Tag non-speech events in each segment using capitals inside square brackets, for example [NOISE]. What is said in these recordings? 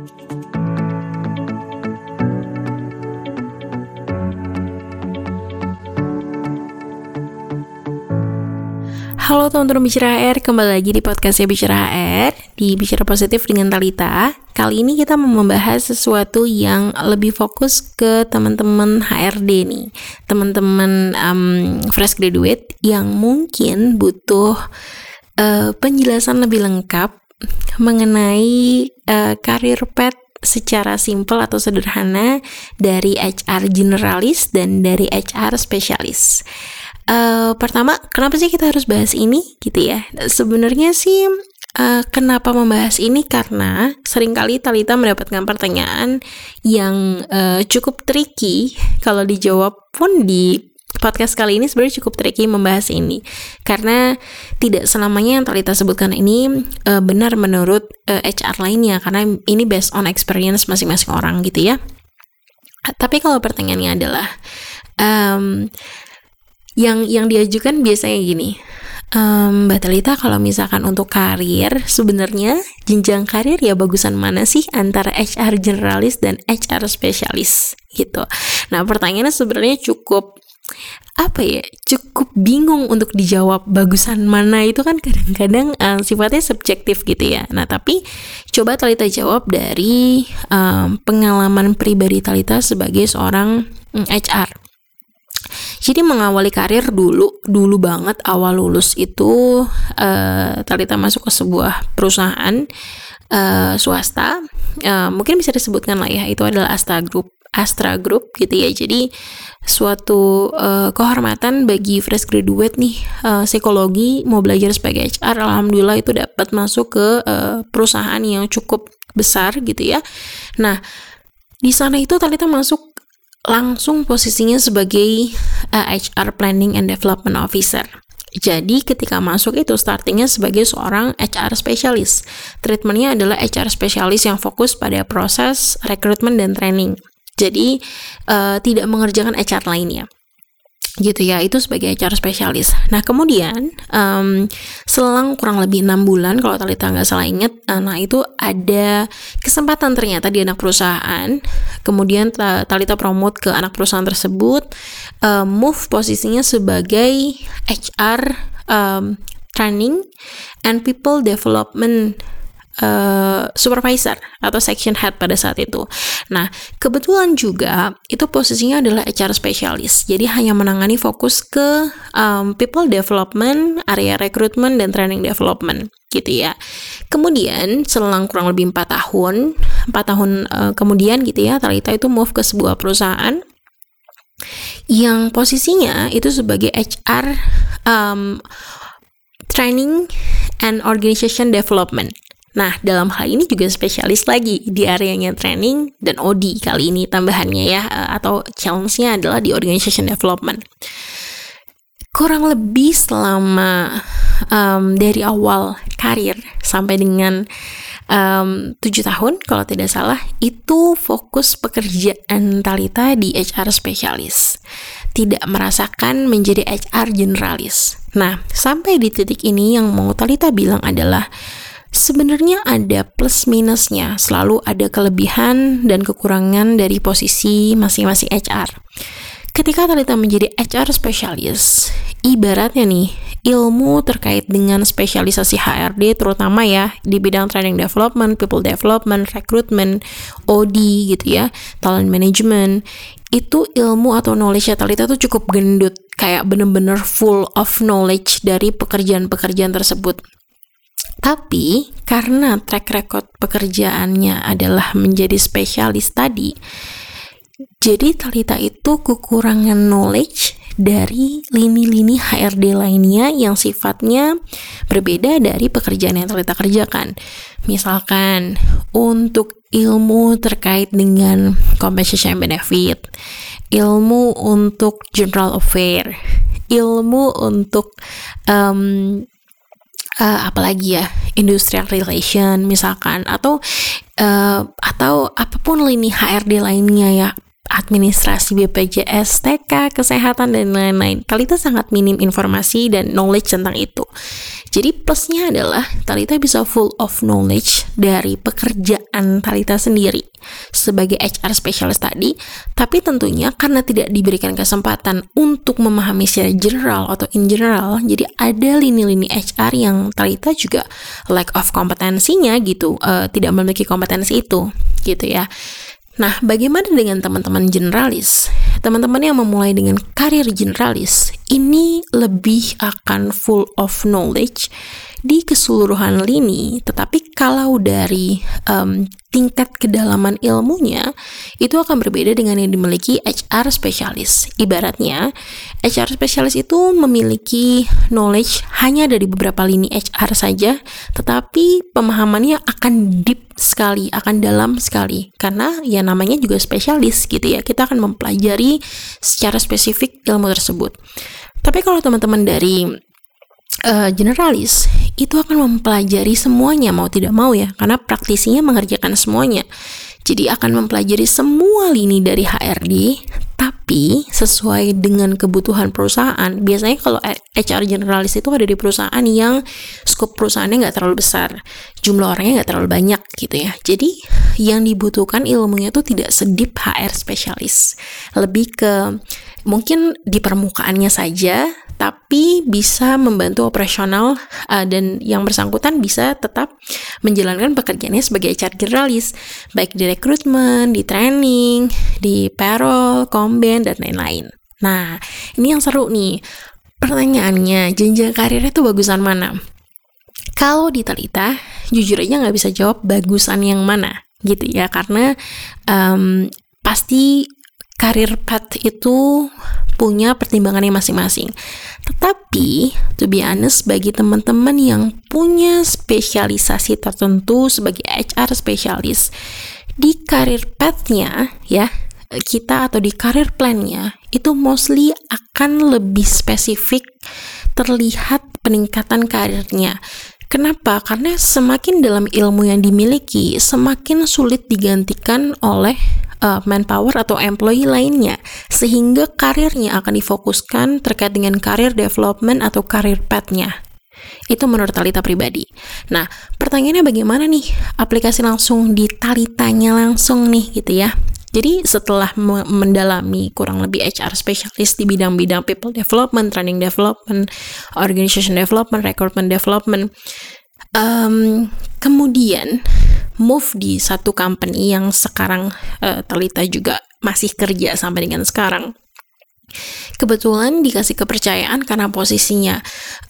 Halo teman-teman Bicara HR, kembali lagi di podcastnya Bicara HR Di Bicara Positif dengan Talita. Kali ini kita mau membahas sesuatu yang lebih fokus ke teman-teman HRD nih. Teman-teman um, fresh graduate yang mungkin butuh uh, penjelasan lebih lengkap Mengenai uh, karir pet secara simpel atau sederhana dari HR generalis dan dari HR spesialis. Uh, pertama, kenapa sih kita harus bahas ini gitu ya? Sebenarnya sih uh, kenapa membahas ini? Karena sering kali Talita mendapatkan pertanyaan yang uh, cukup tricky. Kalau dijawab pun di podcast kali ini sebenarnya cukup tricky membahas ini. Karena tidak selamanya yang Talita sebutkan ini uh, benar menurut uh, HR lainnya. Karena ini based on experience masing-masing orang gitu ya. Tapi kalau pertanyaannya adalah um, yang yang diajukan biasanya gini. Um, Mbak Talita kalau misalkan untuk karir sebenarnya jenjang karir ya bagusan mana sih antara HR generalis dan HR spesialis? Gitu. Nah pertanyaannya sebenarnya cukup apa ya cukup bingung untuk dijawab bagusan mana. Itu kan kadang-kadang uh, sifatnya subjektif gitu ya. Nah tapi coba Talita jawab dari um, pengalaman pribadi Talita sebagai seorang mm, HR jadi mengawali karir dulu, dulu banget awal lulus itu uh, Talita masuk ke sebuah perusahaan uh, swasta, uh, mungkin bisa disebutkan lah ya, itu adalah Astra Group. Astra Group gitu ya. Jadi suatu uh, kehormatan bagi fresh graduate nih uh, psikologi mau belajar sebagai HR alhamdulillah itu dapat masuk ke uh, perusahaan yang cukup besar gitu ya. Nah, di sana itu Talita masuk langsung posisinya sebagai uh, HR Planning and Development Officer. Jadi ketika masuk itu startingnya sebagai seorang HR spesialis. Treatmentnya adalah HR spesialis yang fokus pada proses rekrutmen dan training. Jadi uh, tidak mengerjakan HR lainnya gitu ya itu sebagai HR spesialis. Nah kemudian um, selang kurang lebih enam bulan kalau Talita nggak salah ingat, eh, nah itu ada kesempatan ternyata di anak perusahaan. Kemudian Talita promote ke anak perusahaan tersebut, um, move posisinya sebagai HR um, training and people development uh, supervisor atau section head pada saat itu. Nah, kebetulan juga itu posisinya adalah HR spesialis. Jadi hanya menangani fokus ke um, people development, area rekrutmen dan training development gitu ya. Kemudian selang kurang lebih empat tahun, empat tahun uh, kemudian gitu ya, Talita itu move ke sebuah perusahaan yang posisinya itu sebagai HR um, training and organization development. Nah, dalam hal ini juga spesialis lagi di areanya training dan OD kali ini tambahannya ya, eh, atau challenge-nya adalah di organization development. Kurang lebih selama um, dari awal karir sampai dengan um, 7 tahun kalau tidak salah, itu fokus pekerjaan Talita di HR spesialis. Tidak merasakan menjadi HR generalis. Nah, sampai di titik ini yang mau Talita bilang adalah Sebenarnya ada plus minusnya, selalu ada kelebihan dan kekurangan dari posisi masing-masing HR. Ketika Talita menjadi HR spesialis, ibaratnya nih, ilmu terkait dengan spesialisasi HRD terutama ya di bidang training development, people development, recruitment, OD gitu ya, talent management, itu ilmu atau knowledge Talita tuh cukup gendut, kayak bener-bener full of knowledge dari pekerjaan-pekerjaan tersebut. Tapi karena track record pekerjaannya adalah menjadi spesialis tadi, jadi Talita itu kekurangan knowledge dari lini-lini HRD lainnya yang sifatnya berbeda dari pekerjaan yang Talita kerjakan. Misalkan untuk ilmu terkait dengan compensation benefit, ilmu untuk general affair, ilmu untuk um, uh, apalagi ya industrial relation misalkan atau uh, atau apa pun lini HRD lainnya ya administrasi BPJS, TK, kesehatan, dan lain-lain. Talita sangat minim informasi dan knowledge tentang itu. Jadi plusnya adalah Talita bisa full of knowledge dari pekerjaan Talita sendiri sebagai HR specialist tadi, tapi tentunya karena tidak diberikan kesempatan untuk memahami secara general atau in general, jadi ada lini-lini HR yang Talita juga lack of kompetensinya gitu, uh, tidak memiliki kompetensi itu gitu ya. Nah, bagaimana dengan teman-teman generalis? Teman-teman yang memulai dengan karir generalis, ini lebih akan full of knowledge di keseluruhan lini, tetapi kalau dari um, tingkat kedalaman ilmunya itu akan berbeda dengan yang dimiliki HR spesialis. Ibaratnya, HR spesialis itu memiliki knowledge hanya dari beberapa lini HR saja, tetapi pemahamannya akan deep sekali, akan dalam sekali karena ya namanya juga spesialis gitu ya. Kita akan mempelajari secara spesifik ilmu tersebut. Tapi kalau teman-teman dari uh, generalis itu akan mempelajari semuanya mau tidak mau ya karena praktisinya mengerjakan semuanya jadi akan mempelajari semua lini dari HRD tapi sesuai dengan kebutuhan perusahaan. Biasanya kalau HR generalis itu ada di perusahaan yang skop perusahaannya nggak terlalu besar. Jumlah orangnya nggak terlalu banyak gitu ya. Jadi yang dibutuhkan ilmunya itu tidak sedip HR spesialis. Lebih ke mungkin di permukaannya saja tapi bisa membantu operasional uh, dan yang bersangkutan bisa tetap menjalankan pekerjaannya sebagai HR generalis baik di rekrutmen, di training, di payroll, komben dan lain-lain. Nah, ini yang seru nih. Pertanyaannya, jenjang karirnya itu bagusan mana? Kalau di Talita, jujur aja nggak bisa jawab bagusan yang mana gitu ya, karena um, pasti karir path itu punya pertimbangannya masing-masing. Tetapi, to be honest, bagi teman-teman yang punya spesialisasi tertentu sebagai HR spesialis, di karir path-nya, ya, kita atau di karir plan-nya, itu mostly akan lebih spesifik terlihat peningkatan karirnya. Kenapa? Karena semakin dalam ilmu yang dimiliki, semakin sulit digantikan oleh uh, manpower atau employee lainnya sehingga karirnya akan difokuskan terkait dengan karir development atau karir path-nya. Itu menurut Talita pribadi. Nah, pertanyaannya bagaimana nih aplikasi langsung di Talitanya langsung nih gitu ya. Jadi setelah mendalami kurang lebih HR specialist di bidang-bidang people development, training development, organization development, recruitment development, um, kemudian move di satu company yang sekarang uh, Talita juga masih kerja sampai dengan sekarang. Kebetulan dikasih kepercayaan karena posisinya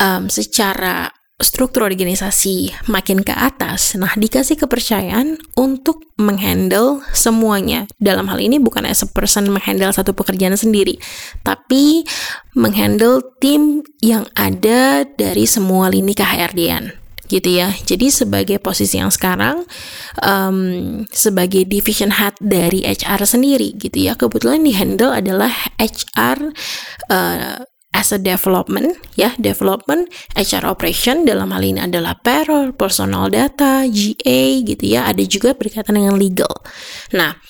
um, secara struktur organisasi makin ke atas, nah dikasih kepercayaan untuk menghandle semuanya. Dalam hal ini bukan as a person menghandle satu pekerjaan sendiri, tapi menghandle tim yang ada dari semua lini KHRD-an gitu ya. Jadi sebagai posisi yang sekarang um, sebagai division head dari HR sendiri gitu ya, kebetulan di handle adalah HR uh, as a development ya development HR operation dalam hal ini adalah payroll, personal data, GA gitu ya ada juga berkaitan dengan legal. Nah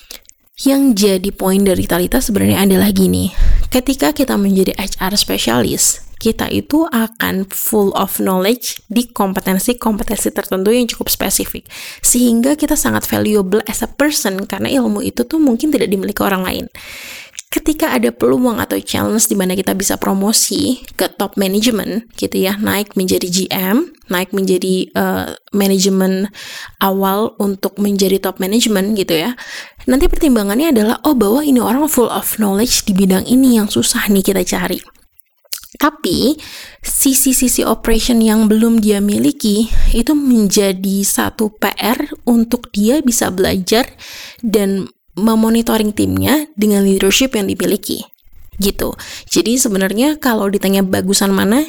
yang jadi poin dari Talita sebenarnya adalah gini ketika kita menjadi HR specialist kita itu akan full of knowledge di kompetensi-kompetensi tertentu yang cukup spesifik. Sehingga kita sangat valuable as a person karena ilmu itu tuh mungkin tidak dimiliki orang lain. Ketika ada peluang atau challenge di mana kita bisa promosi ke top management gitu ya, naik menjadi GM, naik menjadi uh, manajemen awal untuk menjadi top management gitu ya. Nanti pertimbangannya adalah oh bahwa ini orang full of knowledge di bidang ini yang susah nih kita cari tapi sisi-sisi operation yang belum dia miliki itu menjadi satu PR untuk dia bisa belajar dan memonitoring timnya dengan leadership yang dimiliki gitu. Jadi sebenarnya kalau ditanya bagusan mana,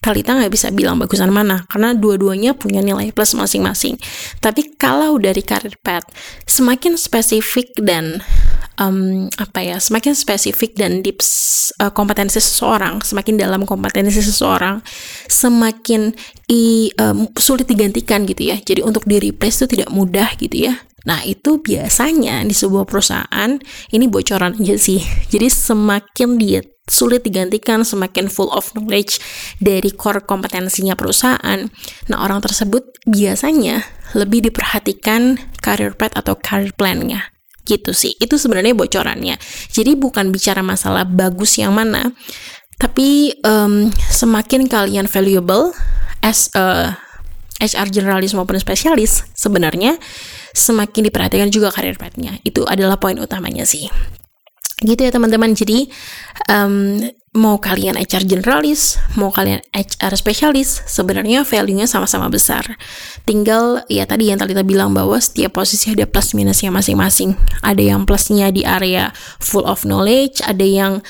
Talita nggak bisa bilang bagusan mana karena dua-duanya punya nilai plus masing-masing. Tapi kalau dari karir path semakin spesifik dan um, apa ya semakin spesifik dan deep uh, kompetensi seseorang semakin dalam kompetensi seseorang semakin i, um, sulit digantikan gitu ya jadi untuk di replace itu tidak mudah gitu ya Nah, itu biasanya di sebuah perusahaan ini bocoran aja sih. [LAUGHS] Jadi semakin dia sulit digantikan, semakin full of knowledge dari core kompetensinya perusahaan. Nah, orang tersebut biasanya lebih diperhatikan career path atau career plan-nya. Gitu sih. Itu sebenarnya bocorannya. Jadi bukan bicara masalah bagus yang mana, tapi um, semakin kalian valuable as a HR generalis maupun spesialis sebenarnya semakin diperhatikan juga karir path-nya. Itu adalah poin utamanya sih. Gitu ya teman-teman. Jadi um, mau kalian HR generalis, mau kalian HR spesialis, sebenarnya value-nya sama-sama besar. Tinggal ya tadi yang Talita bilang bahwa setiap posisi ada plus minusnya masing-masing. Ada yang plusnya di area full of knowledge, ada yang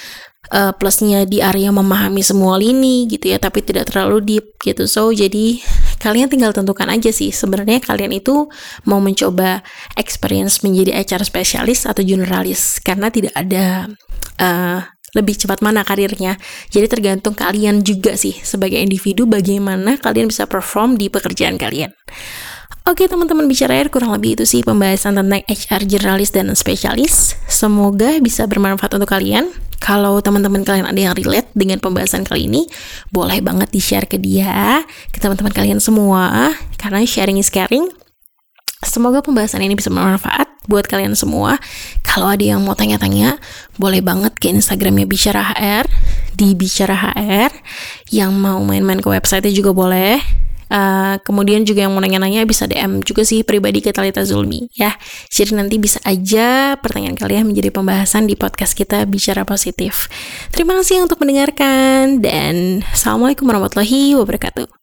uh, plusnya di area memahami semua lini gitu ya tapi tidak terlalu deep gitu so jadi kalian tinggal tentukan aja sih sebenarnya kalian itu mau mencoba experience menjadi HR spesialis atau generalis karena tidak ada uh, lebih cepat mana karirnya. Jadi tergantung kalian juga sih sebagai individu bagaimana kalian bisa perform di pekerjaan kalian. Oke teman-teman bicara air kurang lebih itu sih pembahasan tentang HR generalis dan spesialis. Semoga bisa bermanfaat untuk kalian. Kalau teman-teman kalian ada yang relate dengan pembahasan kali ini, boleh banget di-share ke dia, ke teman-teman kalian semua, karena sharing is caring. Semoga pembahasan ini bisa bermanfaat buat kalian semua. Kalau ada yang mau tanya-tanya, boleh banget ke Instagramnya Bicara HR, di Bicara HR. Yang mau main-main ke website juga boleh Uh, kemudian juga yang mau nanya-nanya bisa DM juga sih pribadi ke Talita Zulmi ya. Jadi nanti bisa aja pertanyaan kalian menjadi pembahasan di podcast kita Bicara Positif. Terima kasih untuk mendengarkan dan Assalamualaikum warahmatullahi wabarakatuh.